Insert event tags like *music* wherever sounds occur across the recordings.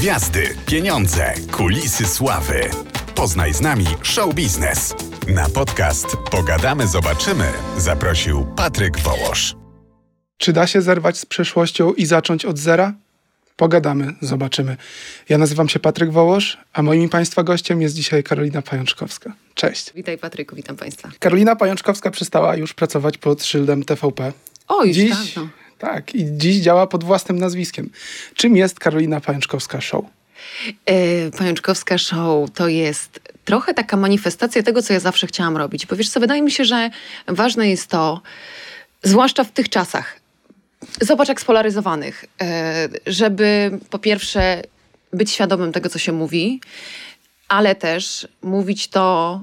Gwiazdy, pieniądze, kulisy sławy. Poznaj z nami show biznes. Na podcast Pogadamy, zobaczymy zaprosił Patryk Wołosz. Czy da się zerwać z przeszłością i zacząć od zera? Pogadamy, zobaczymy. Ja nazywam się Patryk Wołosz, a moim Państwa gościem jest dzisiaj Karolina Pajączkowska. Cześć. Witaj Patryku, witam Państwa. Karolina Pajączkowska przestała już pracować pod szyldem TVP. O, już dziś, dawno. Tak, i dziś działa pod własnym nazwiskiem. Czym jest Karolina Pajączkowska Show? E, Pajączkowska Show to jest trochę taka manifestacja tego, co ja zawsze chciałam robić. Bo wiesz co, wydaje mi się, że ważne jest to, zwłaszcza w tych czasach, zobacz jak spolaryzowanych, e, żeby po pierwsze być świadomym tego, co się mówi, ale też mówić to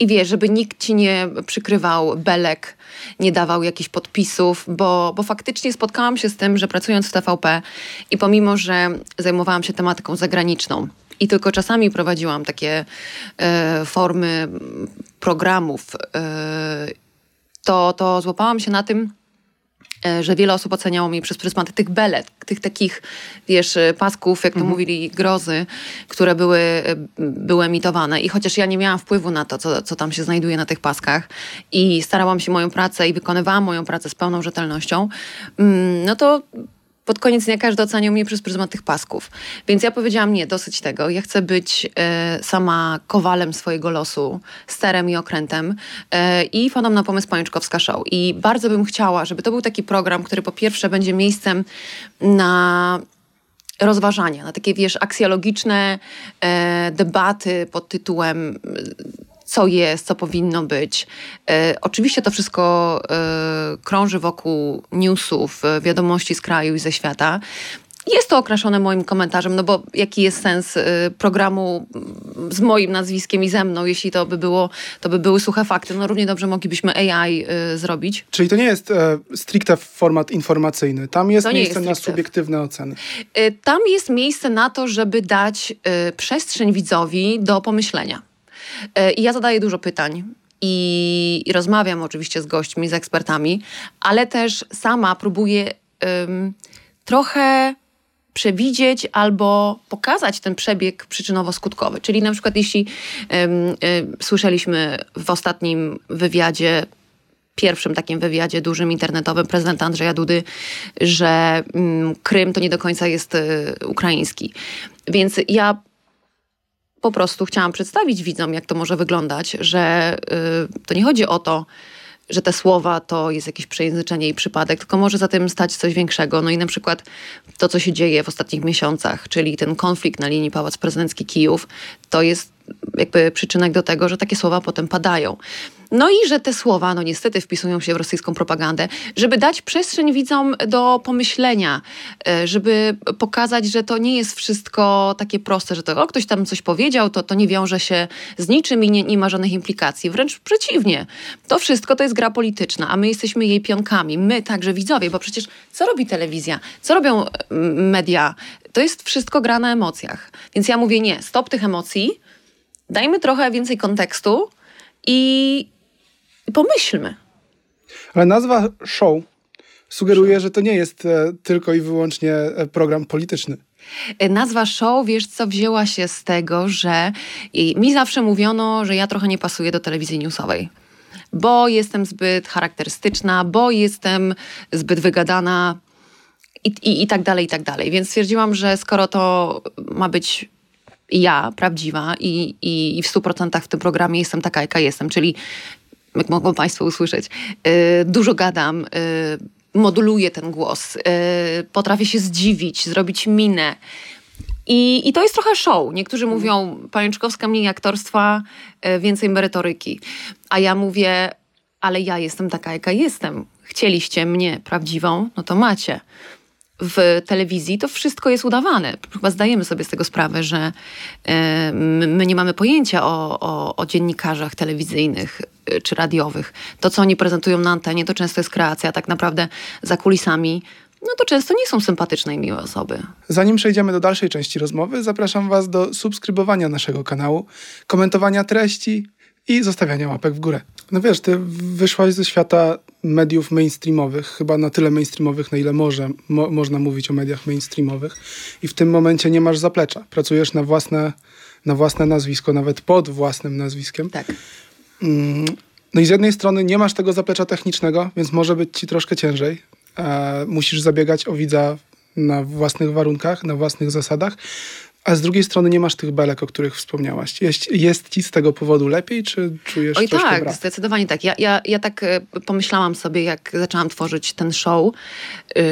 i wiesz, żeby nikt ci nie przykrywał belek, nie dawał jakichś podpisów, bo, bo faktycznie spotkałam się z tym, że pracując w TVP i pomimo, że zajmowałam się tematyką zagraniczną i tylko czasami prowadziłam takie e, formy programów, e, to, to złapałam się na tym, że wiele osób oceniało mnie przez pryzmat tych belet, tych takich, wiesz, e, pasków, jak to mówili, grozy, które były, e, były emitowane. I chociaż ja nie miałam wpływu na to, co, co tam się znajduje na tych paskach i starałam się moją pracę i wykonywałam moją pracę z pełną rzetelnością, mm, no to pod koniec dnia każdy oceniał mnie przez pryzmat tych pasków. Więc ja powiedziałam, nie, dosyć tego. Ja chcę być e, sama kowalem swojego losu, sterem i okrętem e, i wpadłam na pomysł Pajączkowska Show. I bardzo bym chciała, żeby to był taki program, który po pierwsze będzie miejscem na rozważania, na takie, wiesz, aksjologiczne e, debaty pod tytułem co jest, co powinno być. E, oczywiście to wszystko e, krąży wokół newsów, e, wiadomości z kraju i ze świata. Jest to okraszone moim komentarzem, no bo jaki jest sens programu mm, z moim nazwiskiem i ze mną, jeśli to by było, to by były suche fakty. No równie dobrze moglibyśmy AI zrobić. Czyli to nie jest e, stricte format informacyjny. Tam jest To miejsce jest na subiektywne oceny. Tam jest miejsce na to, żeby dać przestrzeń widzowi do pomyślenia. Y, I ja zadaję dużo pytań. I, rozmawiam oczywiście z gośćmi, z ekspertami, ale też sama próbuję ym, trochę przewidzieć albo pokazać ten przebieg przyczynowo-skutkowy. Czyli na przykład jeśli ym, y, słyszeliśmy w ostatnim wywiadzie pierwszym takim wywiadzie dużym internetowym prezydenta Andrzeja Dudy, że mm, Krym to nie do końca jest y, ukraiński. Więc ja po prostu chciałam przedstawić widzom, jak to może wyglądać, że y, to nie chodzi o to, że te słowa to jest jakieś przejęzyczenie i przypadek, tylko może za tym stać coś większego. No i na przykład to, co się dzieje w ostatnich miesiącach, czyli ten konflikt na linii Pałac Prezydencki Kijów, to jest jakby przyczynek do tego, że takie słowa potem padają. No i że te słowa, no niestety, wpisują się w rosyjską propagandę, żeby dać przestrzeń widzom do pomyślenia, e, żeby pokazać, że to nie jest wszystko takie proste, że to o, ktoś tam coś powiedział, to, to nie wiąże się z niczym i nie, nie ma żadnych implikacji. Wręcz przeciwnie. To wszystko to jest gra polityczna, a my jesteśmy jej pionkami. My także widzowie, bo przecież co robi telewizja? Co robią media? To jest wszystko gra na emocjach. Więc ja mówię nie, stop tych emocji, dajmy trochę więcej kontekstu i pomyślmy. Ale nazwa show sugeruje, że to nie jest e, tylko i wyłącznie e, program polityczny. E, Nazwa show, wiesz co, wzięła się z tego, że mi zawsze mówiono, że ja trochę nie pasuję do telewizji newsowej. Bo jestem zbyt charakterystyczna, bo jestem zbyt wygadana i, i, i tak dalej, i tak dalej. Więc stwierdziłam, że skoro to ma być ja, prawdziwa i, i, i w 100% w tym programie jestem taka, jaka jestem, czyli jak mogą Państwo usłyszeć, yy, dużo gadam, yy, moduluję ten głos, yy, potrafię się zdziwić, zrobić minę. I, I to jest trochę show. Niektórzy mówią, Pajączkowska mniej aktorstwa, yy, więcej merytoryki. A ja mówię, ale ja jestem taka, jaka jestem. Chcieliście mnie prawdziwą, no to macie w telewizji to wszystko jest udawane. Chyba zdajemy sobie z tego sprawę, że e, my nie mamy pojęcia o, o, o dziennikarzach telewizyjnych e, czy radiowych. To, co oni prezentują na antenie, to często jest kreacja, tak naprawdę za kulisami, no to często nie są sympatyczne i miłe osoby. Zanim przejdziemy do dalszej części rozmowy, zapraszam Was do subskrybowania naszego kanału, komentowania treści i zostawiania łapek w górę. No wiesz, ty wyszłaś ze świata mediów mainstreamowych, chyba na tyle mainstreamowych, na ile może, mo, można mówić o mediach mainstreamowych i w tym momencie nie masz zaplecza. Pracujesz na własne, na własne nazwisko, nawet pod własnym nazwiskiem. Tak. Mm, no i z jednej strony nie masz tego zaplecza technicznego, więc może być ci troszkę ciężej. E, musisz zabiegać o widza na własnych warunkach, na własnych zasadach, a z drugiej strony nie masz tych belek, o których wspomniałaś. Jest, jest ci z tego powodu lepiej, czy czujesz Oj tak, brak? zdecydowanie tak. Ja, ja, ja tak e, pomyślałam sobie, jak zaczęłam tworzyć ten show, yy,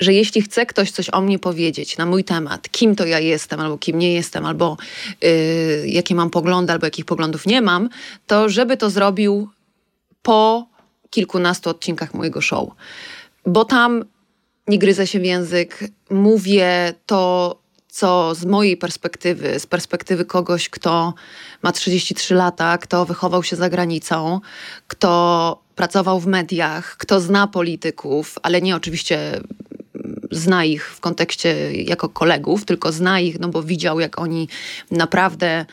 że jeśli chce ktoś coś o mnie powiedzieć na mój temat, kim to ja jestem, albo kim nie jestem, albo yy, jakie mam poglądy, albo jakich poglądów nie mam, to żeby to zrobił po kilkunastu odcinkach mojego show. Bo tam nie gryzę się w język, mówię to, co z mojej perspektywy, z perspektywy kogoś, kto ma 33 lata, kto wychował się za granicą, kto pracował w mediach, kto zna polityków, ale nie oczywiście zna ich w kontekście jako kolegów, tylko zna ich, no bo widział, jak oni naprawdę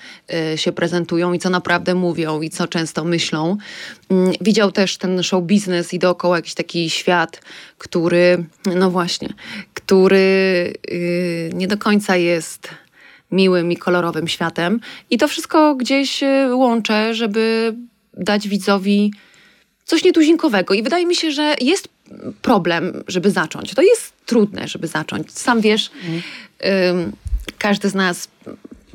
y, się prezentują i co naprawdę mówią i co często myślą. Mm, widział też ten show biznes i dookoła jakiś taki świat, który, no właśnie, który y, nie do końca jest miłym i kolorowym światem. I to wszystko gdzieś y, łączę, żeby dać widzowi coś nietuzinkowego. I wydaje mi się, że jest problem, żeby zacząć. To jest trudne, żeby zacząć. Sam wiesz, ym, każdy z nas,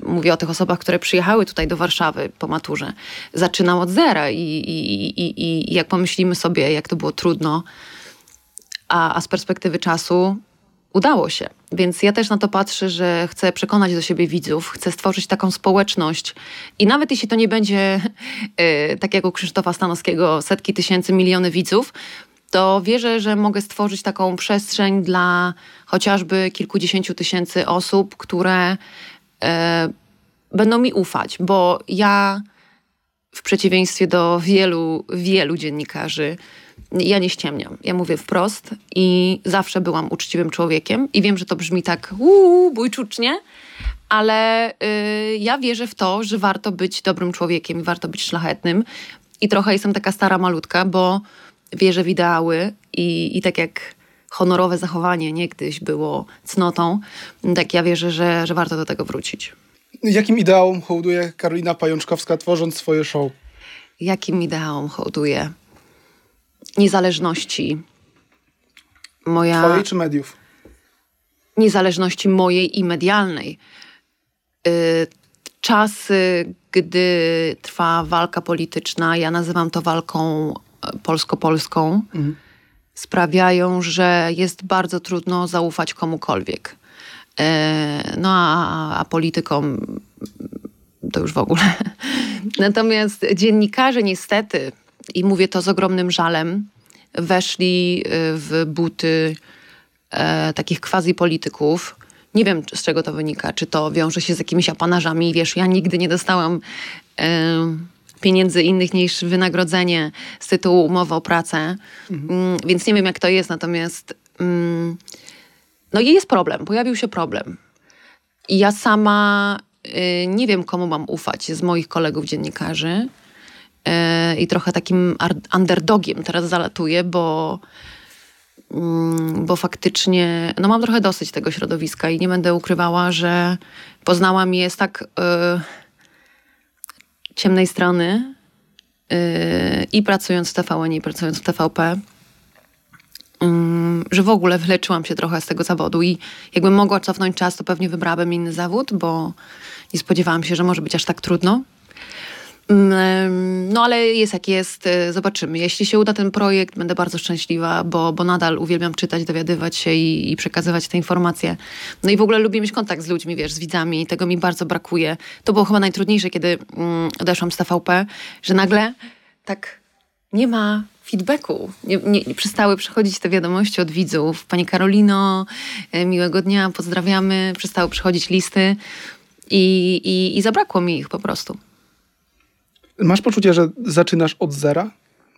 mówię o tych osobach, które przyjechały tutaj do Warszawy po maturze, zaczynał od zera i, i, i, i jak pomyślimy sobie, jak to było trudno, a, a z perspektywy czasu udało się. Więc ja też na to patrzę, że chcę przekonać do siebie widzów, chcę stworzyć taką społeczność i nawet jeśli to nie będzie *laughs* y, tak jak u Krzysztofa Stanowskiego setki tysięcy, miliony widzów, to wierzę, że mogę stworzyć taką przestrzeń dla chociażby kilkudziesięciu tysięcy osób, które y, będą mi ufać, bo ja w przeciwieństwie do wielu, wielu dziennikarzy, ja nie ściemniam. Ja mówię wprost i zawsze byłam uczciwym człowiekiem i wiem, że to brzmi tak uuu, bójczucznie, ale y, ja wierzę w to, że warto być dobrym człowiekiem i warto być szlachetnym. I trochę jestem taka stara malutka, bo wierzę w ideały i, i tak jak honorowe zachowanie niegdyś było cnotą, tak ja wierzę, że, że warto do tego wrócić. Jakim ideałom hołduje Karolina Pajączkowska, tworząc swoje show? Jakim ideałom hołduje? Niezależności. Moja Twojej czy mediów? niezależności mojej i medialnej. Y, Czasy, gdy trwa walka polityczna, ja nazywam to walką e, polsko-polską, sprawiają, że jest bardzo trudno zaufać komukolwiek. E, No a, a politykom to już w ogóle. *laughs* Natomiast dziennikarze niestety, i mówię to z ogromnym żalem, weszli y, w buty e, takich quasi polityków. Nie wiem, z czego to wynika. Czy to wiąże się z jakimiś apanarzami. Wiesz, ja nigdy nie dostałam e, pieniędzy innych niż wynagrodzenie z tytułu umowy o pracę, mm, więc nie wiem, jak to jest. Natomiast mm, no i jest problem, pojawił się problem. I ja sama y, nie wiem, komu mam ufać z moich kolegów dziennikarzy. Y, I trochę takim underdogiem teraz zalatuję, bo, mm, bo faktycznie no mam trochę dosyć tego środowiska i nie będę ukrywała, że poznałam je z tak y, ciemnej strony y, i pracując w TVN, i pracując w TVP mm, że w ogóle wyleczyłam się trochę z tego zawodu i jakbym mogła cofnąć czas, to pewnie wybrałabym inny zawód, bo nie spodziewałam się, że może być aż tak trudno. Mm, No ale jest jak jest, y, zobaczymy. Jeśli się uda ten projekt, będę bardzo szczęśliwa, bo, bo nadal uwielbiam czytać, dowiadywać się i, i przekazywać te informacje. No i w ogóle lubię mieć kontakt z ludźmi, wiesz, z widzami tego mi bardzo brakuje. To było chyba najtrudniejsze, kiedy mm, odeszłam z TVP, że nagle tak nie ma feedbacku. Nie, nie, nie przestały przychodzić te wiadomości od widzów. Pani Karolino, e, miłego dnia, pozdrawiamy. Przestały przychodzić listy i, i, i zabrakło mi ich po prostu. Masz poczucie, że zaczynasz od zera?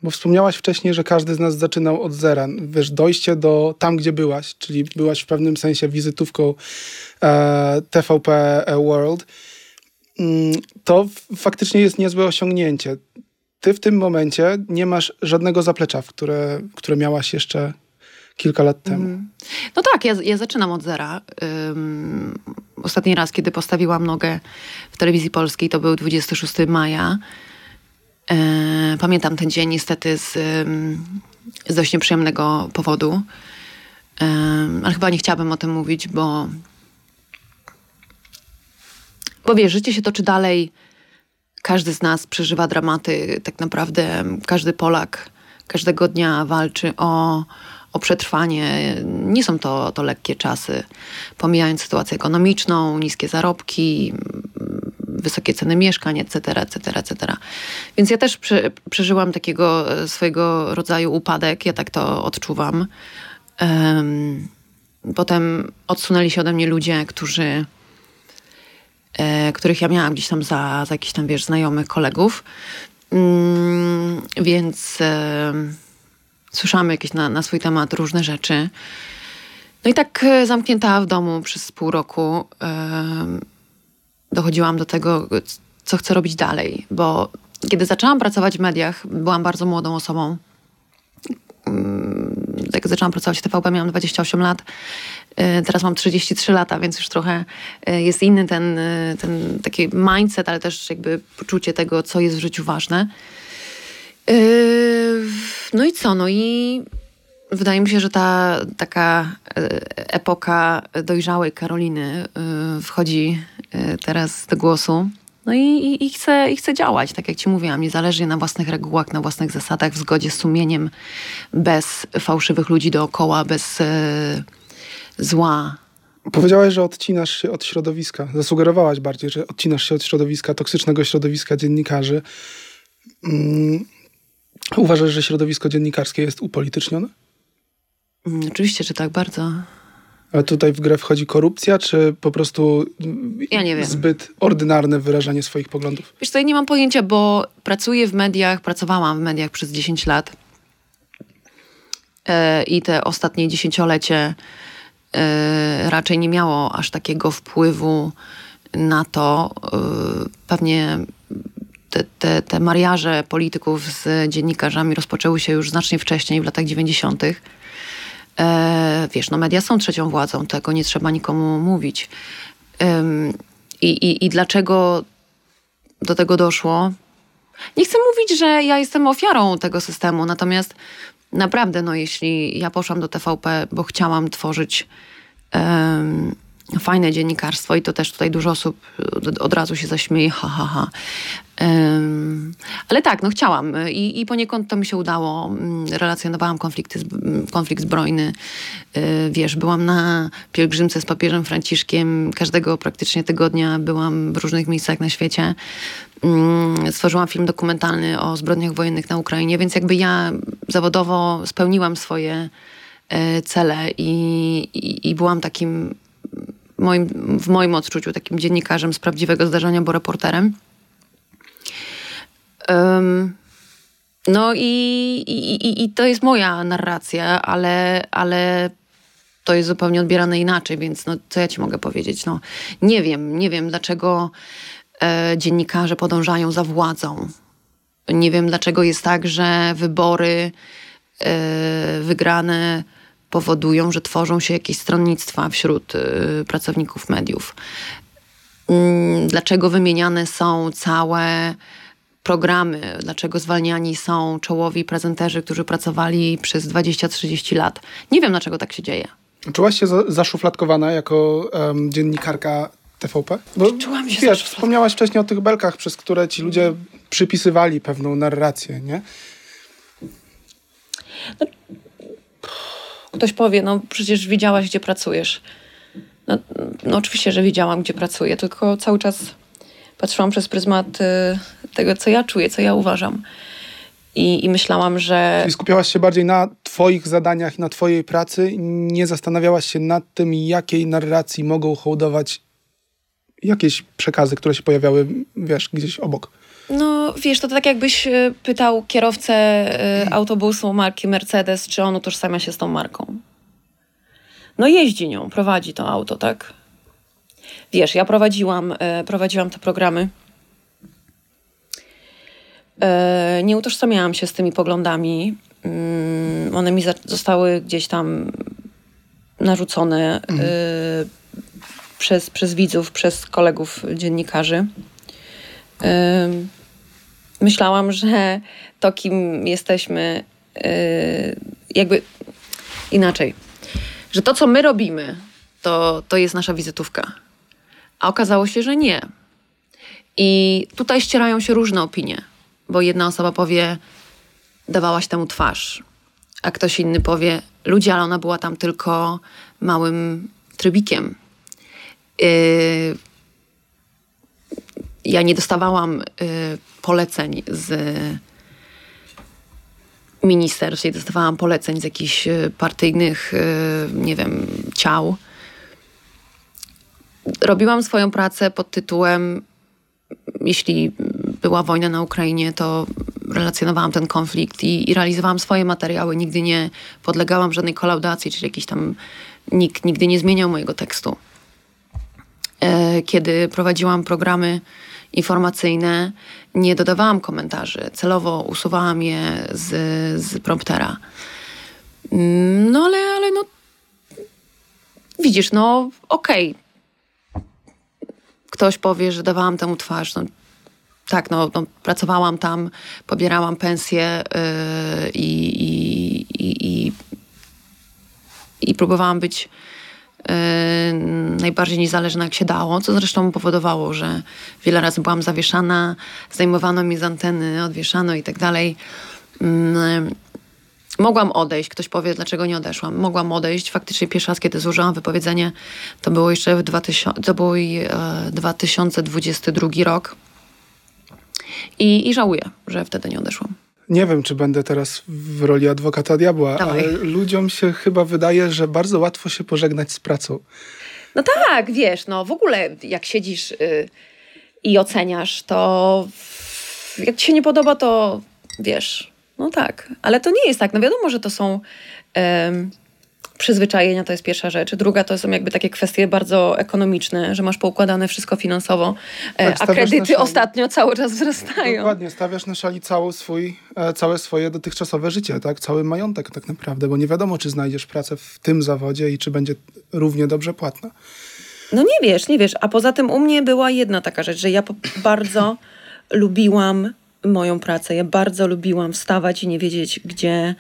Bo wspomniałaś wcześniej, że każdy z nas zaczynał od zera. Wiesz, dojście do tam, gdzie byłaś, czyli byłaś w pewnym sensie wizytówką e, TVP World. mm, to faktycznie jest niezłe osiągnięcie. Ty w tym momencie nie masz żadnego zaplecza, w które, które miałaś jeszcze kilka lat temu. Mm. No tak, ja, ja zaczynam od zera. Um, ostatni raz, kiedy postawiłam nogę w telewizji polskiej, to był 26 maja. E, pamiętam ten dzień niestety z, z dość nieprzyjemnego powodu. E, ale chyba nie chciałabym o tym mówić, bo bo wiesz, życie się toczy dalej. Każdy z nas przeżywa dramaty. Tak naprawdę każdy Polak każdego dnia walczy o, o przetrwanie. Nie są to, to lekkie czasy. Pomijając sytuację ekonomiczną, niskie zarobki, wysokie ceny mieszkań, etc., etc., etc. Więc ja też prze, przeżyłam takiego swojego rodzaju upadek, ja tak to odczuwam. Um, potem odsunęli się ode mnie ludzie, którzy, e, których ja miałam gdzieś tam za, za jakichś tam, wiesz, znajomych kolegów. Um, więc e, słyszałam jakieś na, na swój temat różne rzeczy. No i tak e, zamknięta w domu przez pół roku dochodziłam do tego, co chcę robić dalej, bo kiedy zaczęłam pracować w mediach, byłam bardzo młodą osobą. Mm, jak zaczęłam pracować w TVP, miałam 28 lat. E, teraz mam 33 lata, więc już trochę e, jest inny ten, ten taki mindset, ale też jakby poczucie tego, co jest w życiu ważne. No i co? No i wydaje mi się, że ta taka epoka dojrzałej Karoliny wchodzi teraz do głosu. No i, i, i, chcę, i chcę działać, tak jak ci mówiłam, niezależnie na własnych regułach, na własnych zasadach, w zgodzie z sumieniem, bez fałszywych ludzi dookoła, bez e, zła. Powiedziałaś, że odcinasz się od środowiska. Zasugerowałaś bardziej, że odcinasz się od środowiska, toksycznego środowiska dziennikarzy. Mm. Uważasz, że środowisko dziennikarskie jest upolitycznione? Mm, oczywiście, że tak, bardzo. Ale tutaj w grę wchodzi korupcja, czy po prostu ja nie wiem. zbyt ordynarne wyrażanie swoich poglądów? Wiesz co, ja nie mam pojęcia, bo pracuję w mediach, pracowałam w mediach przez 10 lat e, i te ostatnie dziesięciolecie e, raczej nie miało aż takiego wpływu na to. E, pewnie te, te, te mariaże polityków z dziennikarzami rozpoczęły się już znacznie wcześniej, w latach 90. E, wiesz, no media są trzecią władzą, tego nie trzeba nikomu mówić. i, i, I dlaczego do tego doszło? Nie chcę mówić, że ja jestem ofiarą tego systemu, natomiast naprawdę, no jeśli ja poszłam do TVP, bo chciałam tworzyć fajne dziennikarstwo i to też tutaj dużo osób od razu się zaśmieje, ha, ha, ha. Um, ale tak, no chciałam I, i poniekąd to mi się udało. Mm, relacjonowałam konflikty, mm, konflikt zbrojny. Yy, wiesz, byłam na pielgrzymce z papieżem Franciszkiem. Każdego praktycznie tygodnia byłam w różnych miejscach na świecie. Yy, stworzyłam film dokumentalny o zbrodniach wojennych na Ukrainie, więc jakby ja zawodowo spełniłam swoje yy, cele i, i, i byłam takim moim, w moim odczuciu takim dziennikarzem z prawdziwego zdarzenia, bo reporterem. Um, no i, i, i, to jest moja narracja, ale, ale to jest zupełnie odbierane inaczej, więc no, co ja ci mogę powiedzieć? No, nie wiem, nie wiem dlaczego e, dziennikarze podążają za władzą. Nie wiem dlaczego jest tak, że wybory e, wygrane powodują, że tworzą się jakieś stronnictwa wśród y, pracowników mediów. Mm, dlaczego wymieniane są całe programy, dlaczego zwalniani są czołowi prezenterzy, którzy pracowali przez 20-30 lat. Nie wiem, dlaczego tak się dzieje. Czułaś się zaszufladkowana jako um, dziennikarka TVP? Bo, Czułam się Wiesz, wspomniałaś wcześniej o tych belkach, przez które ci ludzie przypisywali pewną narrację, nie? No, Ktoś powie, no przecież widziałaś, gdzie pracujesz. No, no oczywiście, że widziałam, gdzie pracuję, tylko cały czas patrzyłam przez pryzmat y, tego, co ja czuję, co ja uważam. I, I, myślałam, że. Czyli skupiałaś się bardziej na Twoich zadaniach, na Twojej pracy, nie zastanawiałaś się nad tym, jakiej narracji mogą hołdować jakieś przekazy, które się pojawiały, wiesz, gdzieś obok. No wiesz, to tak jakbyś e, pytał kierowcę e, autobusu marki Mercedes, czy on utożsamia się z tą marką. No jeździ nią, prowadzi to auto, tak? wiesz, ja prowadziłam, e, prowadziłam te programy. E, nie utożsamiałam się z tymi poglądami. Mm, one mi zostały gdzieś tam narzucone mhm. przez, przez widzów, przez kolegów dziennikarzy. Myślałam, że to, kim jesteśmy, jakby inaczej, że to, co my robimy, to, to jest nasza wizytówka. A okazało się, że nie. I tutaj ścierają się różne opinie, bo jedna osoba powie, dawałaś temu twarz, a ktoś inny powie, ludzie, ale ona była tam tylko małym trybikiem. Yy, ja nie dostawałam yy, poleceń z ministerstw, nie dostawałam poleceń z jakichś yy, partyjnych, yy, nie wiem, ciał robiłam swoją pracę pod tytułem, jeśli była wojna na Ukrainie, to relacjonowałam ten konflikt i, i realizowałam swoje materiały. Nigdy nie podlegałam żadnej kolaudacji, czyli jakiś tam nikt nigdy nie zmieniał mojego tekstu. E, kiedy prowadziłam programy informacyjne, nie dodawałam komentarzy. Celowo usuwałam je z, z promptera. Mm, no ale, ale no widzisz, no okej, okay ktoś powie, że dawałam temu twarz. No, tak, no, no, pracowałam tam, pobierałam pensję yy, i, i, i, i, próbowałam być najbardziej niezależna jak się dało, co zresztą powodowało, że wiele razy byłam zawieszana, zdejmowano mi z anteny, odwieszano i tak dalej. Yy, Mogłam odejść, ktoś powie, dlaczego nie odeszłam. Mogłam odejść. Faktycznie pierwszy raz, kiedy złożyłam wypowiedzenie, to było jeszcze w 2000, to był e, 2022 rok. I, I żałuję, że wtedy nie odeszłam. Nie wiem, czy będę teraz w roli adwokata diabła, Dawaj. ale ludziom się chyba wydaje, że bardzo łatwo się pożegnać z pracą. No tak, wiesz, no w ogóle jak siedzisz y, i oceniasz, to jak ci się nie podoba, to wiesz, no tak, ale to nie jest tak. No wiadomo, że to są przyzwyczajenia, to jest pierwsza rzecz. Druga to są jakby takie kwestie bardzo ekonomiczne, że masz poukładane wszystko finansowo, e, tak, a kredyty ostatnio cały czas wzrastają. Dokładnie, stawiasz na szali cały swój, e, całe swoje dotychczasowe życie, tak? cały majątek tak naprawdę, bo nie wiadomo, czy znajdziesz pracę w tym zawodzie i czy będzie równie dobrze płatna. No nie wiesz, nie wiesz. A poza tym u mnie była jedna taka rzecz, że ja bardzo lubiłam moją pracę. Ja bardzo lubiłam wstawać i nie wiedzieć, gdzie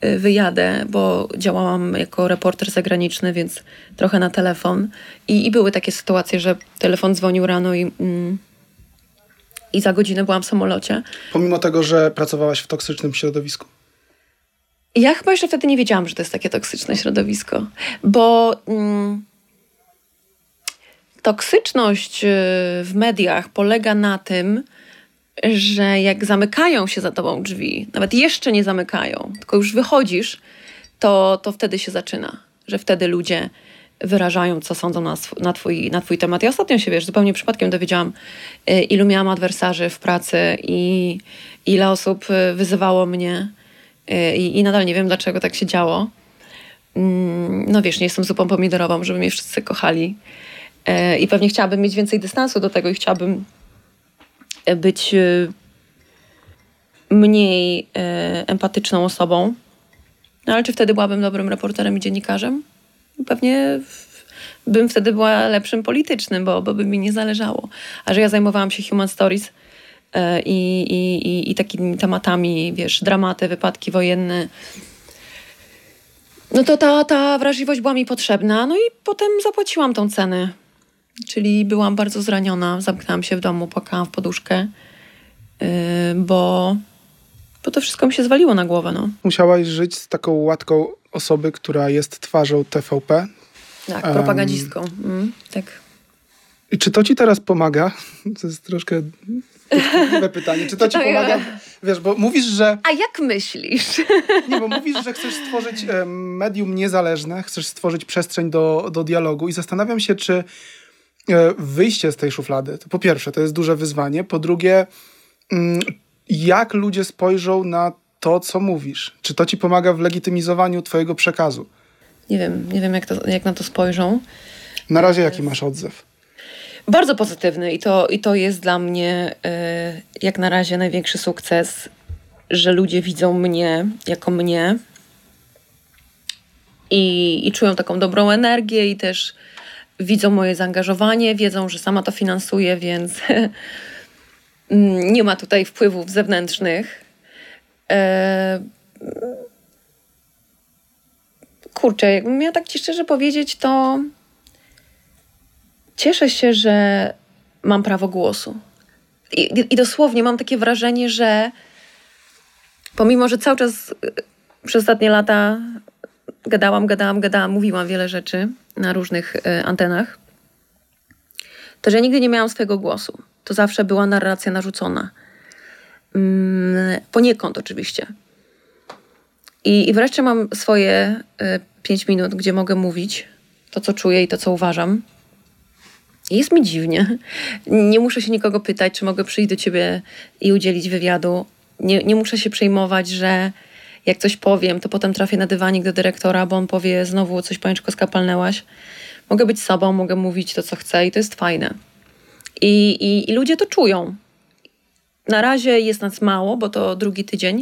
wyjadę, bo działałam jako reporter zagraniczny, więc trochę na telefon. I, i były takie sytuacje, że telefon dzwonił rano i, mm, i za godzinę byłam w samolocie. Pomimo tego, że pracowałaś w toksycznym środowisku? Ja chyba jeszcze wtedy nie wiedziałam, że to jest takie toksyczne środowisko, bo mm, toksyczność y, w mediach polega na tym, że jak zamykają się za tobą drzwi, nawet jeszcze nie zamykają, tylko już wychodzisz, to, to wtedy się zaczyna, że wtedy ludzie wyrażają, co sądzą na, sw na, twój, na twój temat. Ja ostatnio się, wiesz, zupełnie przypadkiem dowiedziałam, y, ilu miałam adwersarzy w pracy i ile osób y, wyzywało mnie y, i, i nadal nie wiem, dlaczego tak się działo. Mm, no wiesz, nie jestem zupą pomidorową, żeby mnie wszyscy kochali i pewnie chciałabym mieć więcej dystansu do tego i chciałabym być e, mniej e, empatyczną osobą. No ale czy wtedy byłabym dobrym reporterem i dziennikarzem? Pewnie bym wtedy była lepszym politycznym, bo, bo by mi nie zależało. A że ja zajmowałam się human stories e, i, i, i, i takimi tematami, wiesz, dramaty, wypadki wojenne, no to ta, ta wrażliwość była mi potrzebna. No i potem zapłaciłam tą cenę. Czyli byłam bardzo zraniona, zamknęłam się w domu, płakałam w poduszkę, yy, bo, bo to wszystko mi się zwaliło na głowę. No. Musiałaś żyć z taką łatką osoby, która jest twarzą TVP. Tak, propagandistką. Um, mm, tak. I czy to ci teraz pomaga? *laughs* To jest troszkę podchwytliwe pytanie. Czy to ci *laughs* pomaga? Wiesz, bo mówisz, że... A jak myślisz? *laughs* Nie, bo mówisz, że chcesz stworzyć medium niezależne, chcesz stworzyć przestrzeń do, do dialogu i zastanawiam się, czy wyjście z tej szuflady. To po pierwsze, to jest duże wyzwanie. Po drugie, mm, jak ludzie spojrzą na to, co mówisz? Czy to ci pomaga w legitymizowaniu twojego przekazu? Nie wiem, nie wiem jak, to, jak na to spojrzą. Na razie jaki masz odzew? Bardzo pozytywny i to, i to jest dla mnie y, jak na razie największy sukces, że ludzie widzą mnie jako mnie i, i czują taką dobrą energię i też widzą moje zaangażowanie, wiedzą, że sama to finansuję, więc *laughs* nie ma tutaj wpływów zewnętrznych. E, kurczę, jakbym miała tak ci szczerze powiedzieć, to cieszę się, że mam prawo głosu. I, I, dosłownie mam takie wrażenie, że pomimo, że cały czas y, przez ostatnie lata gadałam, gadałam, gadałam, mówiłam wiele rzeczy na różnych y, antenach, to że nigdy nie miałam swojego głosu. To zawsze była narracja narzucona. Mm, poniekąd oczywiście. I, I wreszcie mam swoje y, pięć minut, gdzie mogę mówić to, co czuję i to, co uważam. Jest mi dziwnie. Nie muszę się nikogo pytać, czy mogę przyjść do ciebie i udzielić wywiadu. Nie, nie muszę się przejmować, że jak coś powiem, to potem trafię na dywanik do dyrektora, bo on powie znowu coś paniczko skapalnęłaś. Mogę być sobą, mogę mówić to, co chcę i to jest fajne. I, i, i ludzie to czują. Na razie jest nas mało, bo to drugi tydzień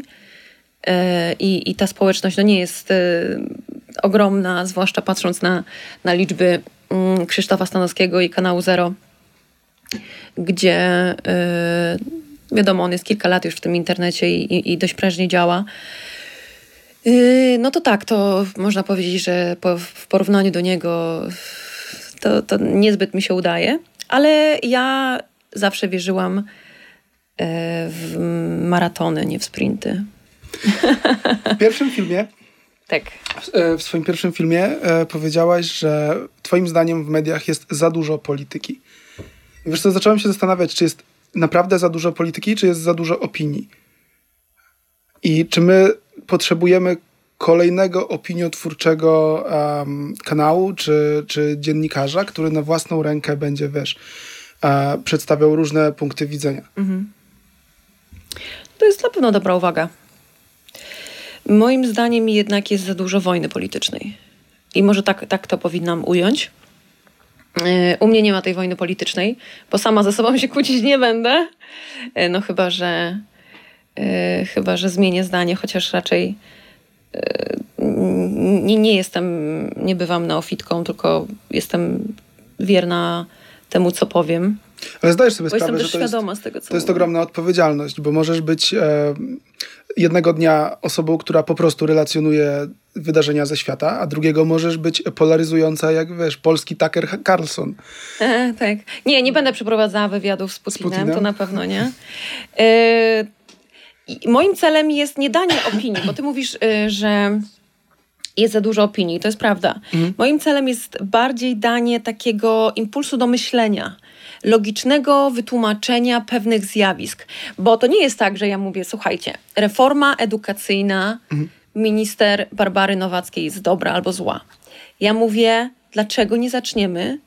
yy, i, i ta społeczność no nie jest yy, ogromna, zwłaszcza patrząc na, na liczby yy, Krzysztofa Stanowskiego i kanału Zero, gdzie e, wiadomo, on jest kilka lat już w tym internecie i, i, i dość prężnie działa. No to tak, to można powiedzieć, że po, w porównaniu do niego to, to niezbyt mi się udaje, ale ja zawsze wierzyłam w maratony, nie w sprinty. W pierwszym filmie tak. E, w swoim pierwszym filmie e, powiedziałaś, że twoim zdaniem w mediach jest za dużo polityki. I wiesz co, zacząłem się zastanawiać, czy jest naprawdę za dużo polityki, czy jest za dużo opinii. I czy my potrzebujemy kolejnego opiniotwórczego um, kanału, czy, czy dziennikarza, który na własną rękę będzie, wiesz, e, przedstawiał różne punkty widzenia. Mhm. To jest na pewno dobra uwaga. Moim zdaniem jednak jest za dużo wojny politycznej. I może tak, tak to powinnam ująć. E, u mnie nie ma tej wojny politycznej, bo sama ze sobą się kłócić nie będę. E, no chyba, że yy, chyba, że zmienię zdanie, chociaż raczej yy, nie, nie jestem, nie bywam neofitką, tylko jestem wierna temu, co powiem. Ale zdajesz sobie bo sprawę, że to jest, tego, to jest ogromna odpowiedzialność, bo możesz być e, jednego dnia osobą, która po prostu relacjonuje wydarzenia ze świata, a drugiego możesz być polaryzująca, jak wiesz, polski Tucker Carlson. E, tak. Nie, nie będę przeprowadzała wywiadów z Putinem, z Putinem? to na pewno nie. E, moim celem jest nie danie opinii, bo ty mówisz, e, że jest za dużo opinii, to jest prawda. Mhm. Moim celem jest bardziej danie takiego impulsu do myślenia logicznego wytłumaczenia pewnych zjawisk. Bo to nie jest tak, że ja mówię, słuchajcie, reforma edukacyjna mhm. minister Barbary Nowackiej jest dobra albo zła. Ja mówię, dlaczego nie zaczniemy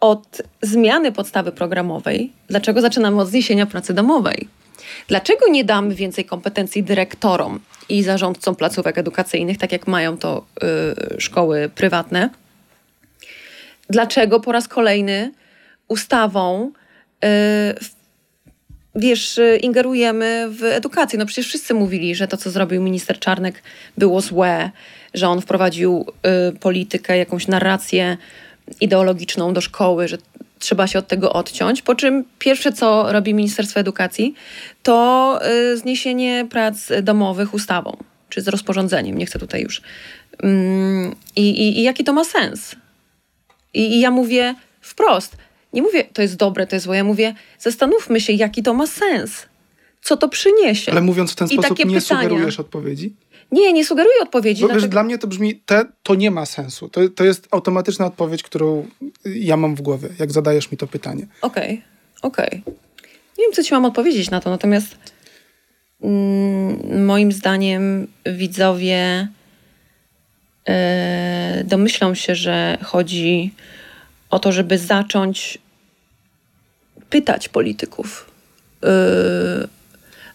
od zmiany podstawy programowej? Dlaczego zaczynamy od zniesienia pracy domowej? Dlaczego nie damy więcej kompetencji dyrektorom i zarządcom placówek edukacyjnych, tak jak mają to y, szkoły prywatne? dlaczego po raz kolejny ustawą yy, wiesz, ingerujemy w edukację. No przecież wszyscy mówili, że to, co zrobił minister Czarnek, było złe, że on wprowadził y, politykę, jakąś narrację ideologiczną do szkoły, że trzeba się od tego odciąć. Po czym pierwsze, co robi Ministerstwo Edukacji, to y, zniesienie prac domowych ustawą, czy z rozporządzeniem. Nie chcę tutaj już. Mm, i, i, I jaki to ma sens? I, I ja mówię wprost, nie mówię, to jest dobre, to jest złe. Ja mówię, zastanówmy się, jaki to ma sens. Co to przyniesie. Ale mówiąc w ten I sposób, nie pytania. sugerujesz odpowiedzi? Nie, nie sugeruję odpowiedzi. Bo, wiesz, dla mnie to brzmi, te, to nie ma sensu. To, to jest automatyczna odpowiedź, którą ja mam w głowie, jak zadajesz mi to pytanie. Okej, okay, okej. Okay. Nie wiem, co ci mam odpowiedzieć na to, natomiast mm, moim zdaniem widzowie E, domyślą się, że chodzi o to, żeby zacząć pytać polityków, e,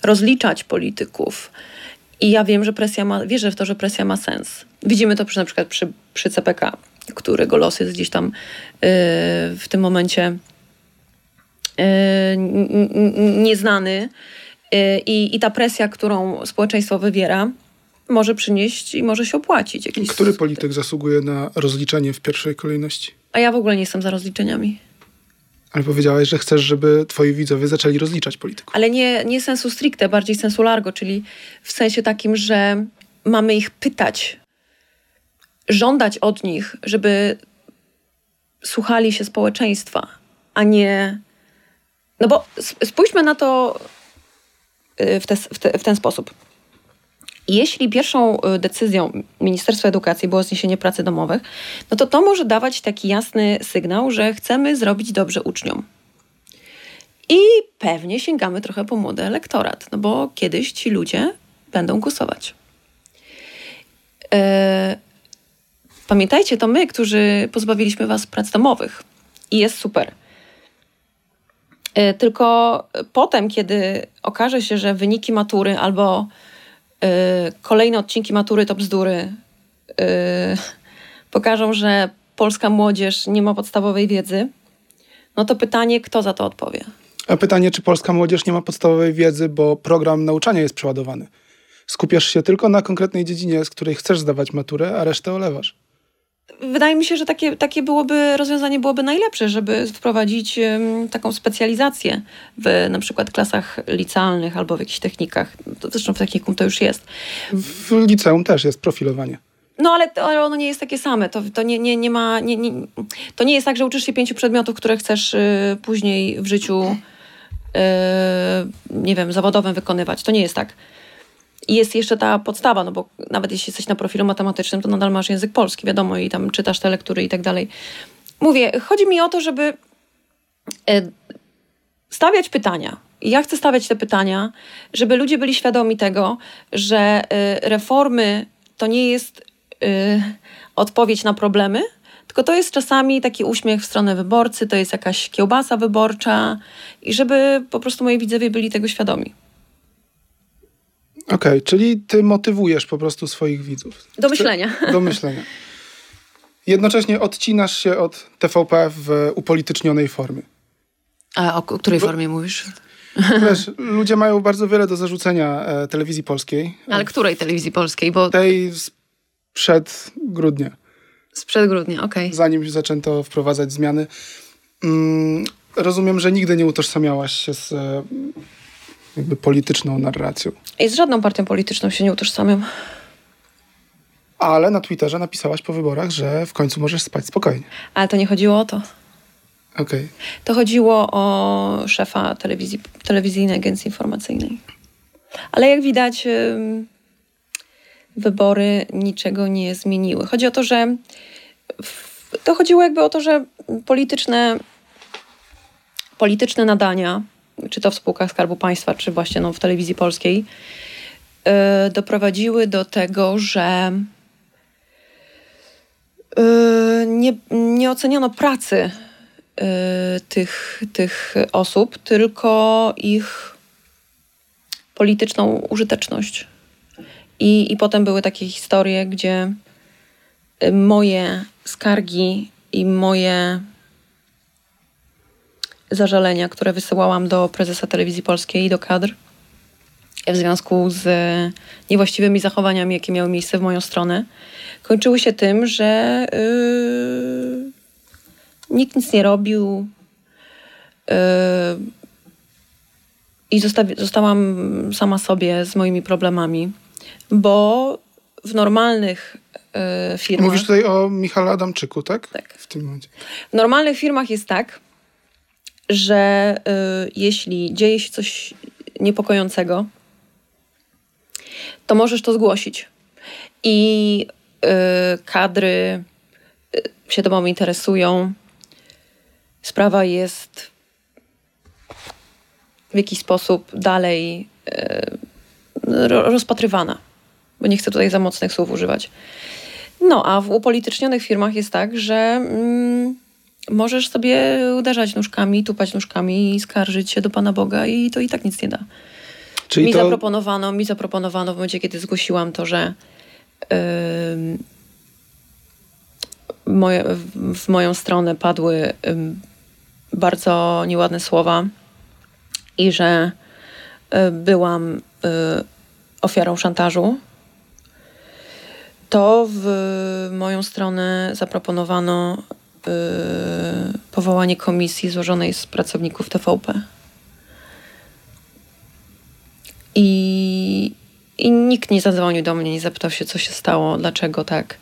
rozliczać polityków. I ja wiem, że presja ma, wierzę w to, że presja ma sens. Widzimy to przy, na przykład przy, przy CPK. którego los jest gdzieś tam y, w tym momencie y, nieznany. Y, I, I ta presja, którą społeczeństwo wywiera, może przynieść i może się opłacić. Jakiś Który polityk zasługuje na rozliczenie w pierwszej kolejności? A ja w ogóle nie jestem za rozliczeniami. Ale powiedziałaś, że chcesz, żeby twoi widzowie zaczęli rozliczać polityków. Ale nie, nie sensu stricte, bardziej sensu largo, czyli w sensie takim, że mamy ich pytać, żądać od nich, żeby słuchali się społeczeństwa, a nie. No bo spójrzmy na to y, w, te, w, te, w ten sposób. Jeśli pierwszą y, decyzją Ministerstwa Edukacji było zniesienie pracy domowych, no to to może dawać taki jasny sygnał, że chcemy zrobić dobrze uczniom. I pewnie sięgamy trochę po młody elektorat, no bo kiedyś ci ludzie będą głosować. E, pamiętajcie, to my, którzy pozbawiliśmy Was prac domowych. I jest super. E, tylko potem, kiedy okaże się, że wyniki matury albo kolejne odcinki matury to bzdury y, pokażą, że polska młodzież nie ma podstawowej wiedzy, no to pytanie, kto za to odpowie? A pytanie, czy polska młodzież nie ma podstawowej wiedzy, bo program nauczania jest przeładowany. Skupiasz się tylko na konkretnej dziedzinie, z której chcesz zdawać maturę, a resztę olewasz wydaje mi się, że takie, takie byłoby, rozwiązanie byłoby najlepsze, żeby wprowadzić taką specjalizację w na przykład klasach licealnych albo w jakichś technikach. Zresztą w technikum to już jest. W liceum też jest profilowanie. No ale, ale ono nie jest takie same. To, to, nie, nie, nie ma, nie, nie, to nie jest tak, że uczysz się pięciu przedmiotów, które chcesz y, później w życiu y, nie wiem, zawodowym wykonywać. To nie jest tak. I jest jeszcze ta podstawa, no bo nawet jeśli jesteś na profilu matematycznym, to nadal masz język polski, wiadomo, i tam czytasz te lektury i tak dalej. Mówię, chodzi mi o to, żeby e, stawiać pytania. Ja chcę stawiać te pytania, żeby ludzie byli świadomi tego, że e, reformy to nie jest e, odpowiedź na problemy, tylko to jest czasami taki uśmiech w stronę wyborcy, to jest jakaś kiełbasa wyborcza i żeby po prostu moi widzowie byli tego świadomi. Okej, okay, czyli ty motywujesz po prostu swoich widzów. Do myślenia. *laughs* Do myślenia. Jednocześnie odcinasz się od TVP w upolitycznionej formie. A o której Bo, formie mówisz? Wiesz, ludzie mają bardzo wiele do zarzucenia e, telewizji polskiej. Ale której telewizji polskiej? Bo... Tej sprzed grudnia. Sprzed grudnia, okej. Okay. Zanim zaczęto wprowadzać zmiany. Mm, rozumiem, że nigdy nie utożsamiałaś się z e, jakby polityczną narracją. I z żadną partią polityczną się nie utożsamiam. Ale na Twitterze napisałaś po wyborach, że w końcu możesz spać spokojnie. Ale to nie chodziło o to. Okej. Okay. To chodziło o szefa telewizji, telewizyjnej agencji informacyjnej. Ale jak widać, wybory niczego nie zmieniły. Chodzi o to, że to chodziło jakby o to, że polityczne, polityczne nadania czy to w spółkach Skarbu Państwa, czy właśnie no, w telewizji polskiej, yy, doprowadziły do tego, że yy, nie, nie oceniono pracy yy, tych, tych osób, tylko ich polityczną użyteczność. I, I potem były takie historie, gdzie moje skargi i moje zażalenia, które wysyłałam do prezesa telewizji polskiej i do kadr w związku z niewłaściwymi zachowaniami, jakie miały miejsce w moją stronę, kończyły się tym, że yy, nikt nic nie robił yy, i zostałam sama sobie z moimi problemami, bo w normalnych yy, firmach... Mówisz tutaj o Michale Adamczyku, tak? Tak. W tym momencie. W normalnych firmach jest tak, że y, jeśli dzieje się coś niepokojącego, to możesz to zgłosić. I y, kadry y, się tobą interesują. Sprawa jest w jakiś sposób dalej y, rozpatrywana, bo nie chcę tutaj za mocnych słów używać. No, a w upolitycznionych firmach jest tak, że. Mm, możesz sobie uderzać nóżkami, tupać nóżkami i skarżyć się do Pana Boga i to i tak nic nie da. Czyli mi to... zaproponowano, mi zaproponowano w momencie, kiedy zgłosiłam to, że yy, moje, w moją stronę padły bardzo nieładne słowa i że y, byłam y, ofiarą szantażu, to w moją stronę zaproponowano powołanie komisji złożonej z pracowników TVP. I, I nikt nie zadzwonił do mnie, nie zapytał się, co się stało, dlaczego tak.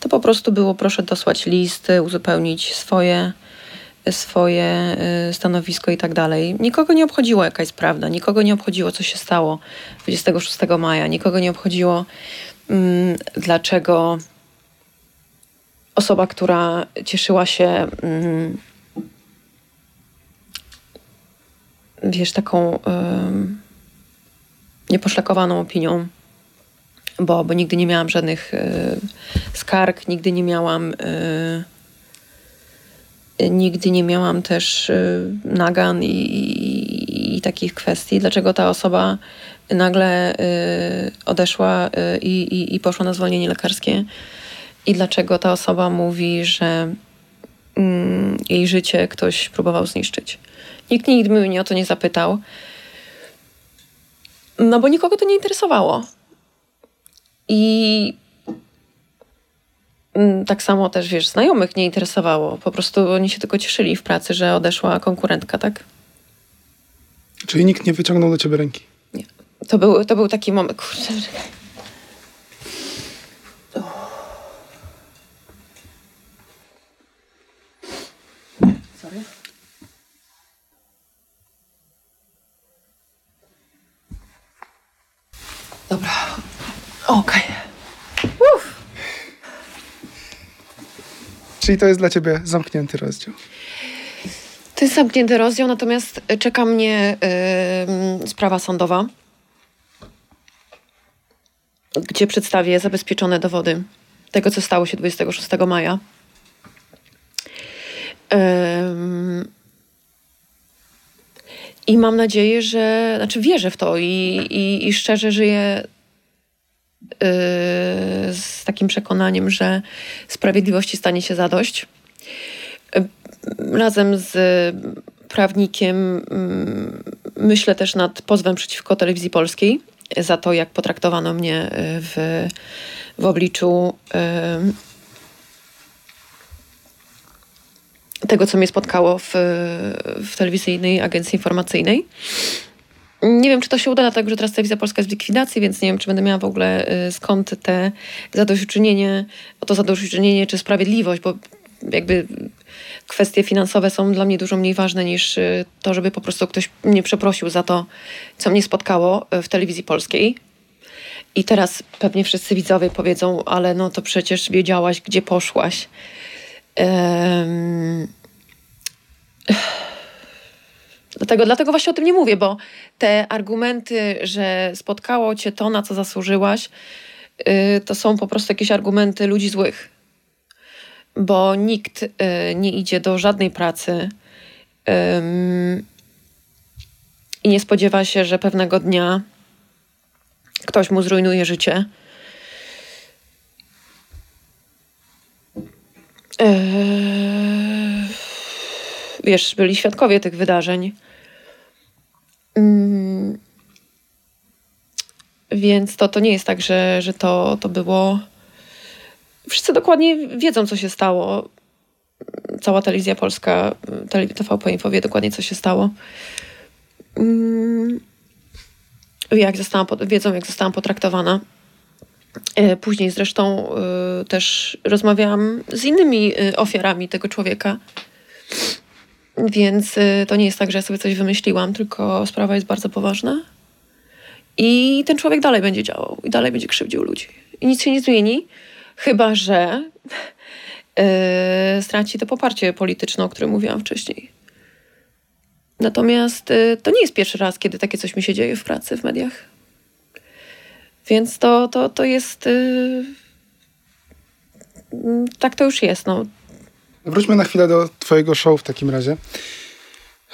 To po prostu było, proszę dosłać listy, uzupełnić swoje swoje y, stanowisko i tak dalej. Nikogo nie obchodziło jaka jest prawda, nikogo nie obchodziło co się stało 26 maja, nikogo nie obchodziło mm, dlaczego osoba, która cieszyła się mm, wiesz, taką nieposzlakowaną opinią, bo, bo nigdy nie miałam żadnych y, skarg, nigdy nie miałam y, nigdy nie miałam też y, nagan i, i, i takich kwestii, dlaczego ta osoba nagle y, odeszła i, i, poszła na zwolnienie lekarskie i dlaczego ta osoba mówi, że mm, jej życie ktoś próbował zniszczyć. Nikt nigdy mnie o to nie zapytał, no bo nikogo to nie interesowało. I Mm, tak samo też, wiesz, znajomych nie interesowało. Po prostu oni się tylko cieszyli w pracy, że odeszła konkurentka, tak? Czyli nikt nie wyciągnął do ciebie ręki? Nie. To był, to był taki moment, kurde. Dobra. Okej. Okay. Czyli to jest dla ciebie zamknięty rozdział. To jest zamknięty rozdział, natomiast czeka mnie yy, sprawa sądowa, gdzie przedstawię zabezpieczone dowody tego, co stało się 26 maja. Yy, I mam nadzieję, że, znaczy wierzę w to i, i, i szczerze żyję Y, z takim przekonaniem, że sprawiedliwości stanie się zadość. Y, razem z prawnikiem mm, myślę też nad pozwem przeciwko telewizji polskiej za to, jak potraktowano mnie y, w, w obliczu tego, co mnie spotkało w, w telewizyjnej agencji informacyjnej. Nie wiem, czy to się uda, dlatego że teraz Telewizja Polska jest w likwidacji, więc nie wiem, czy będę miała w ogóle y, skąd te zadośćuczynienie, o to zadośćuczynienie czy sprawiedliwość, bo jakby kwestie finansowe są dla mnie dużo mniej ważne niż y, to, żeby po prostu ktoś mnie przeprosił za to, co mnie spotkało y, w telewizji polskiej. I teraz pewnie wszyscy widzowie powiedzą, ale no to przecież wiedziałaś, gdzie poszłaś. Um *sighs* Dlatego, dlatego właśnie o tym nie mówię, bo te argumenty, że spotkało cię to, na co zasłużyłaś, yy, to są po prostu jakieś argumenty ludzi złych. Bo nikt yy, nie idzie do żadnej pracy i nie spodziewa się, że pewnego dnia ktoś mu zrujnuje życie. Wiesz, byli świadkowie tych wydarzeń. Mm. Więc to, to nie jest tak, że, że to, to było. Wszyscy dokładnie wiedzą, co się stało. Cała telewizja polska, TVP Info wie dokładnie, co się stało. Mm. Jak zostałam, wiedzą, jak zostałam potraktowana. E, później zresztą e, też rozmawiałam z innymi e, ofiarami tego człowieka. Więc to nie jest tak, że ja sobie coś wymyśliłam, tylko sprawa jest bardzo poważna. I ten człowiek dalej będzie działał i dalej będzie krzywdził ludzi. I nic się nie zmieni, chyba że yy, straci to poparcie polityczne, o którym mówiłam wcześniej. Natomiast yy, to nie jest pierwszy raz, kiedy takie coś mi się dzieje w pracy, w mediach. Więc to, to, to jest. Yy, tak to już jest. No. Wróćmy na chwilę do Twojego show w takim razie.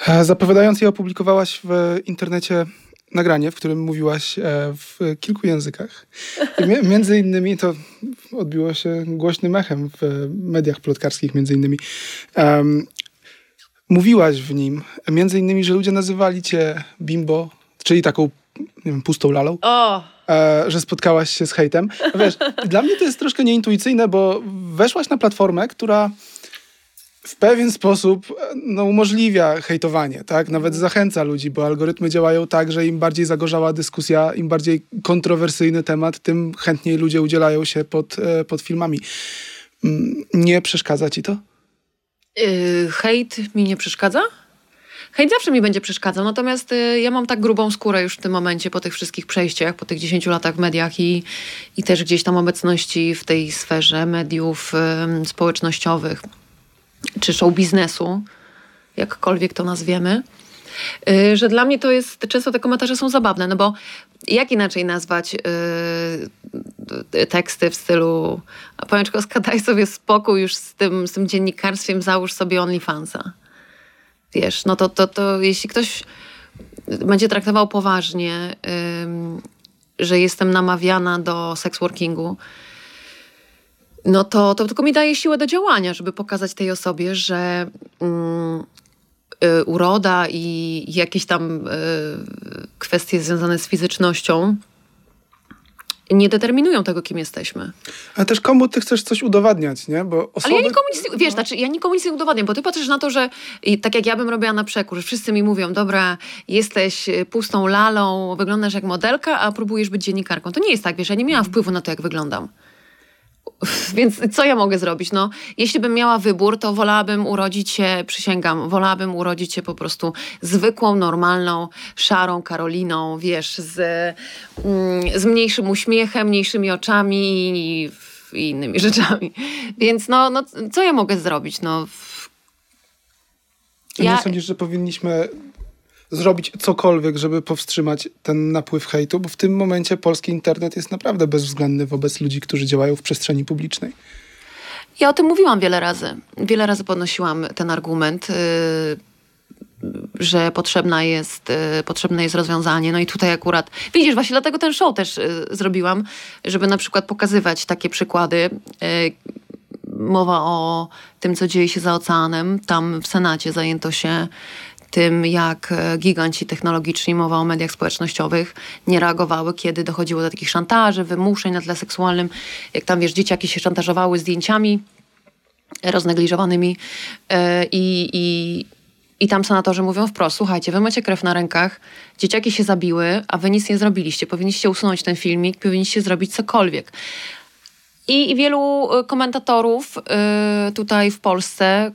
E, zapowiadając je, opublikowałaś w internecie nagranie, w którym mówiłaś e, w kilku językach. I między innymi to odbiło się głośnym echem w mediach plotkarskich między innymi. Um, mówiłaś w nim między innymi, że ludzie nazywali cię bimbo, czyli taką nie wiem, pustą lalą. O! E, że spotkałaś się z hejtem. Wiesz, dla mnie to jest troszkę nieintuicyjne, bo weszłaś na platformę, która w pewien sposób no, umożliwia hejtowanie, tak? Nawet zachęca ludzi, bo algorytmy działają tak, że im bardziej zagorzała dyskusja, im bardziej kontrowersyjny temat, tym chętniej ludzie udzielają się pod, e, pod filmami. Mm, nie przeszkadza ci to? Yy, hejt mi nie przeszkadza? Hejt zawsze mi będzie przeszkadzał, natomiast y, ja mam tak grubą skórę już w tym momencie po tych wszystkich przejściach, po tych 10 latach w mediach i, i też gdzieś tam obecności w tej sferze mediów y, społecznościowych czy show biznesu, jakkolwiek to nazwiemy, y, że dla mnie to jest, często te komentarze są zabawne, no bo jak inaczej nazwać yy, teksty w stylu Pamięczkowska, daj sobie spokój już z tym, z tym dziennikarstwem, załóż sobie OnlyFansa. Wiesz, no to, to, to jeśli ktoś będzie traktował poważnie, yy, że jestem namawiana do sex-workingu, no to, to tylko mi daje siłę do działania, żeby pokazać tej osobie, że mm, y, uroda i jakieś tam y, kwestie związane z fizycznością nie determinują tego, kim jesteśmy. Ale też komu ty chcesz coś udowadniać, nie? Bo osoby... Ale ja nikomu nic nie, wiesz, znaczy ja nikomu nic nie udowadniam, bo ty patrzysz na to, że tak jak ja bym robiła na przekór, że wszyscy mi mówią, dobra, jesteś pustą lalą, wyglądasz jak modelka, a próbujesz być dziennikarką. To nie jest tak, wiesz, ja nie miałam wpływu na to, jak wyglądam. *laughs* Więc co ja mogę zrobić? No, jeśli bym miała wybór, to wolałabym urodzić się, przysięgam, wolałabym urodzić się po prostu zwykłą, normalną, szarą Karoliną, wiesz, z, mm, z mniejszym uśmiechem, mniejszymi oczami i, i innymi *laughs* rzeczami. Więc no, no, co ja mogę zrobić? No, ja... Nie sądzisz, że powinniśmy zrobić cokolwiek, żeby powstrzymać ten napływ hejtu, bo w tym momencie polski internet jest naprawdę bezwzględny wobec ludzi, którzy działają w przestrzeni publicznej. Ja o tym mówiłam wiele razy. Wiele razy podnosiłam ten argument. Yy że potrzebna jest, y, potrzebne jest rozwiązanie. No i tutaj akurat, widzisz, właśnie dlatego ten show też y, zrobiłam, żeby na przykład pokazywać takie przykłady. Y, mowa o tym, co dzieje się za oceanem. Tam w Senacie zajęto się tym, jak e, giganci technologiczni, mowa o mediach społecznościowych, nie reagowały, kiedy dochodziło do takich szantaży, wymuszeń na tle seksualnym. Jak tam, wiesz, dzieciaki się szantażowały zdjęciami roznegliżowanymi e, i, i, i tam senatorzy mówią wprost, słuchajcie, wy macie krew na rękach, dzieciaki się zabiły, a wy nic nie zrobiliście. Powinniście usunąć ten filmik, powinniście zrobić cokolwiek. I, wielu e, komentatorów tutaj w Polsce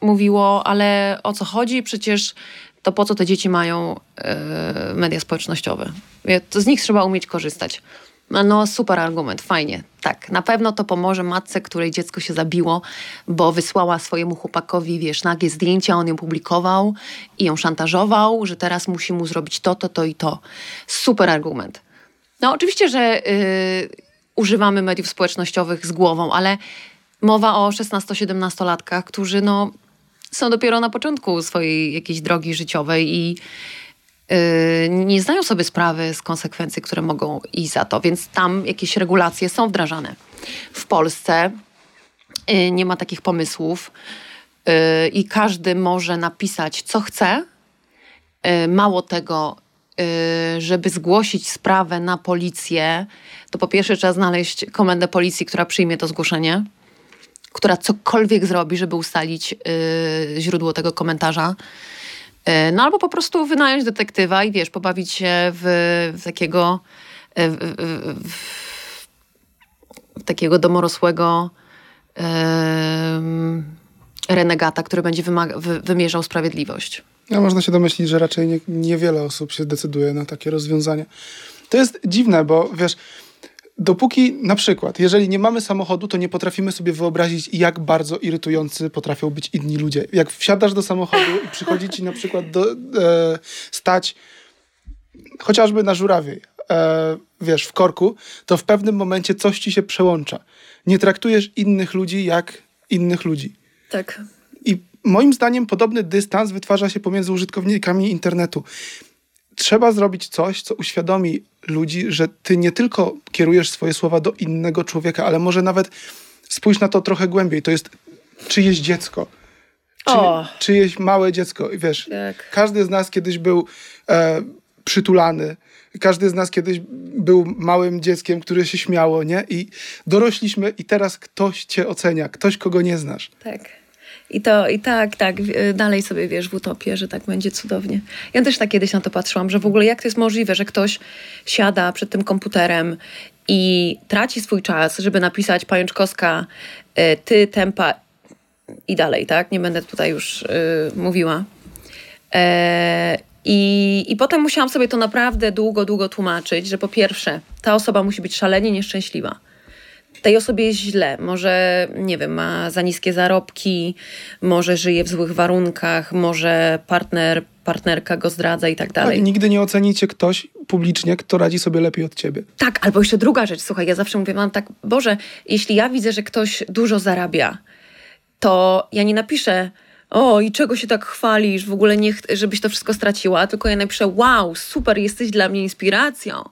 mówiło, ale o co chodzi? Przecież to po co te dzieci mają yy, media społecznościowe? Z nich trzeba umieć korzystać. No super argument, fajnie. Tak, na pewno to pomoże matce, której dziecko się zabiło, bo wysłała swojemu chłopakowi, wiesz, nagie zdjęcia, on ją publikował i ją szantażował, że teraz musi mu zrobić to, to, to i to. Super argument. No oczywiście, że yy, używamy mediów społecznościowych z głową, ale mowa o 16-17-latkach, którzy no są dopiero na początku swojej jakiejś drogi życiowej i yy, nie zdają sobie sprawy z konsekwencji, które mogą iść za to, więc tam jakieś regulacje są wdrażane. W Polsce yy, nie ma takich pomysłów yy, i każdy może napisać, co chce. Y, mało tego, y, żeby zgłosić sprawę na policję, to po pierwsze trzeba znaleźć komendę policji, która przyjmie to zgłoszenie która cokolwiek zrobi, żeby ustalić yy, źródło tego komentarza. Yy, no albo po prostu wynająć detektywa i wiesz, pobawić się w, w takiego w, w, w, takiego domorosłego renegata, który będzie wymaga, wy, wymierzał sprawiedliwość. No, można się domyślić, że raczej nie, niewiele osób się decyduje na takie rozwiązanie. To jest dziwne, bo wiesz, Dopóki na przykład, jeżeli nie mamy samochodu, to nie potrafimy sobie wyobrazić, jak bardzo irytujący potrafią być inni ludzie. Jak wsiadasz do samochodu i przychodzi ci na przykład do, e, stać chociażby na żurawie, e, wiesz, w korku, to w pewnym momencie coś ci się przełącza. Nie traktujesz innych ludzi jak innych ludzi. Tak. I moim zdaniem podobny dystans wytwarza się pomiędzy użytkownikami internetu trzeba zrobić coś, co uświadomi ludzi, że ty nie tylko kierujesz swoje słowa do innego człowieka, ale może nawet spójrz na to trochę głębiej. To jest czyjeś dziecko. Czy, O. czyjeś małe dziecko. I wiesz, Tak. każdy z nas kiedyś był e, przytulany. Każdy z nas kiedyś był małym dzieckiem, które się śmiało, nie? I dorośliśmy i teraz ktoś cię ocenia, ktoś, kogo nie znasz. Tak. I to, i tak, tak, w- dalej sobie wiesz w utopię, że tak będzie cudownie. Ja też tak kiedyś na to patrzyłam, że w ogóle jak to jest możliwe, że ktoś siada przed tym komputerem i traci swój czas, żeby napisać pajączkowska, y, ty, tempa i dalej, tak? Nie będę tutaj już y, mówiła. E, i, I potem musiałam sobie to naprawdę długo, długo tłumaczyć, że po pierwsze, ta osoba musi być szalenie nieszczęśliwa tej osobie jest źle. Może, nie wiem, ma za niskie zarobki, może żyje w złych warunkach, może partner, partnerka go zdradza i tak dalej. Nigdy nie ocenicie ktoś publicznie, kto radzi sobie lepiej od ciebie. Tak, albo jeszcze druga rzecz, słuchaj, ja zawsze mówię, mam tak, Boże, jeśli ja widzę, że ktoś dużo zarabia, to ja nie napiszę, o i czego się tak chwalisz, w ogóle nie, żebyś to wszystko straciła, tylko ja napiszę, wow, super, jesteś dla mnie inspiracją.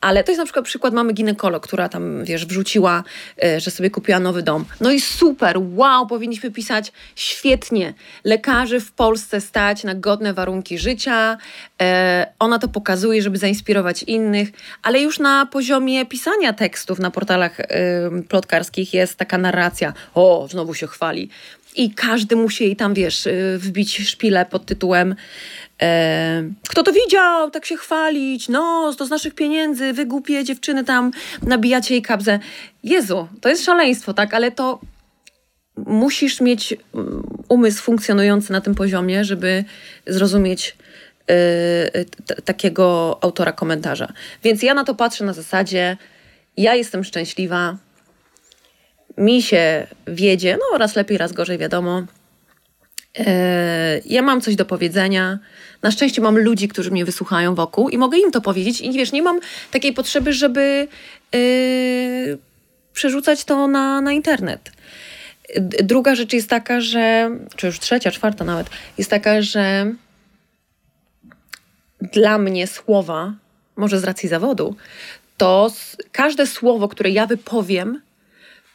Ale to jest na przykład przykład mamy ginekolog, która tam, wiesz, wrzuciła, e, że sobie kupiła nowy dom. No i super, wow, powinniśmy pisać świetnie. Lekarzy w Polsce stać na godne warunki życia. E, ona to pokazuje, żeby zainspirować innych, ale już na poziomie pisania tekstów na portalach plotkarskich jest taka narracja, o, znowu się chwali. I każdy musi jej tam, wiesz, y, wbić szpilę pod tytułem e, Kto to widział? Tak się chwalić. No, to z naszych pieniędzy. Wy głupie dziewczyny tam nabijacie jej kabzę. Jezu, to jest szaleństwo, tak? Ale to musisz mieć mm, umysł funkcjonujący na tym poziomie, żeby zrozumieć y, t- takiego autora komentarza. Więc ja na to patrzę na zasadzie ja jestem szczęśliwa, mi się wiedzie, no raz lepiej, raz gorzej, wiadomo. E, Ja mam coś do powiedzenia. Na szczęście mam ludzi, którzy mnie wysłuchają wokół i mogę im to powiedzieć. I wiesz, nie mam takiej potrzeby, żeby e, przerzucać to na, na internet. Druga rzecz jest taka, że, czy już trzecia, czwarta nawet, jest taka, że dla mnie słowa, może z racji zawodu, to każde słowo, które ja wypowiem,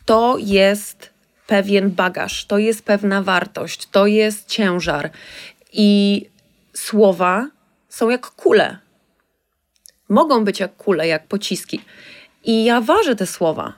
to jest pewien bagaż, to jest pewna wartość, to jest ciężar. I słowa są jak kule. Mogą być jak kule, jak pociski. I ja ważę te słowa.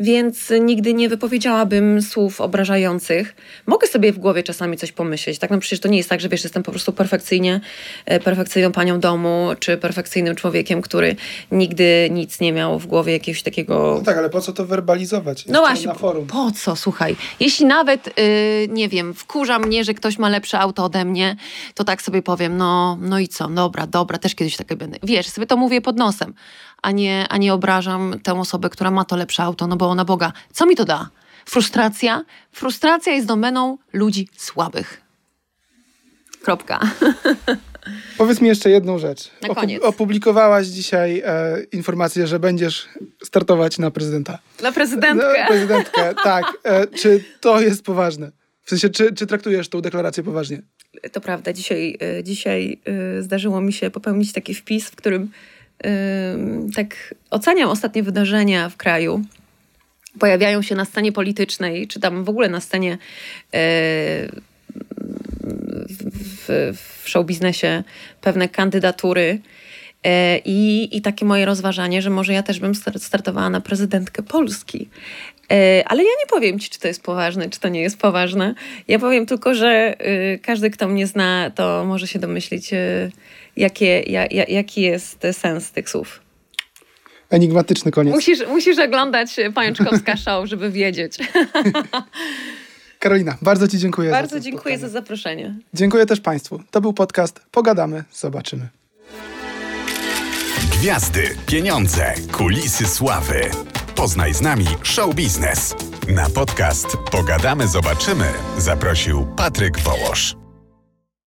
Więc nigdy nie wypowiedziałabym słów obrażających. Mogę sobie w głowie czasami coś pomyśleć. Tak, no przecież to nie jest tak, że wiesz, jestem po prostu perfekcyjnie, e, perfekcyjną panią domu, czy perfekcyjnym człowiekiem, który nigdy nic nie miał w głowie jakiegoś takiego No tak, ale po co to werbalizować? No Jeszcze właśnie, po co, słuchaj, jeśli nawet, yy, nie wiem, wkurza mnie, że ktoś ma lepsze auto ode mnie, to tak sobie powiem, no, no i co, dobra, dobra, też kiedyś takie będę. Wiesz, sobie to mówię pod nosem, a nie, a nie obrażam tę osobę, która ma to lepsze auto, no bo ona Boga, co mi to da? Frustracja? Frustracja jest domeną ludzi słabych. Kropka. *laughs* Powiedz mi jeszcze jedną rzecz. Na koniec. Opublikowałaś dzisiaj e, informację, że będziesz startować na prezydenta. Na prezydentkę. Na prezydentkę, tak. E, czy to jest poważne? W sensie, czy, czy traktujesz tą deklarację poważnie? To prawda, dzisiaj, y, dzisiaj y, zdarzyło mi się popełnić taki wpis, w którym tak oceniam ostatnie wydarzenia w kraju. Pojawiają się na scenie politycznej, czy tam w ogóle na scenie y, w, w show biznesie pewne kandydatury. E, I, I takie moje rozważanie, że może ja też bym star- startowała na prezydentkę Polski. E, Ale ja nie powiem ci, czy to jest poważne, czy to nie jest poważne. Ja powiem tylko, że y, każdy, kto mnie zna, to może się domyślić, y, jakie, ja, ja, jaki jest sens tych słów. Enigmatyczny koniec. Musisz, musisz oglądać Pajączkowska Show, żeby wiedzieć. *laughs* Karolina, bardzo Ci dziękuję. za Bardzo to dziękuję za spotkanie. zaproszenie. Dziękuję też Państwu. To był podcast Pogadamy, zobaczymy. Gwiazdy, pieniądze, kulisy sławy. Poznaj z nami show biznes. Na podcast Pogadamy, zobaczymy zaprosił Patryk Wołosz.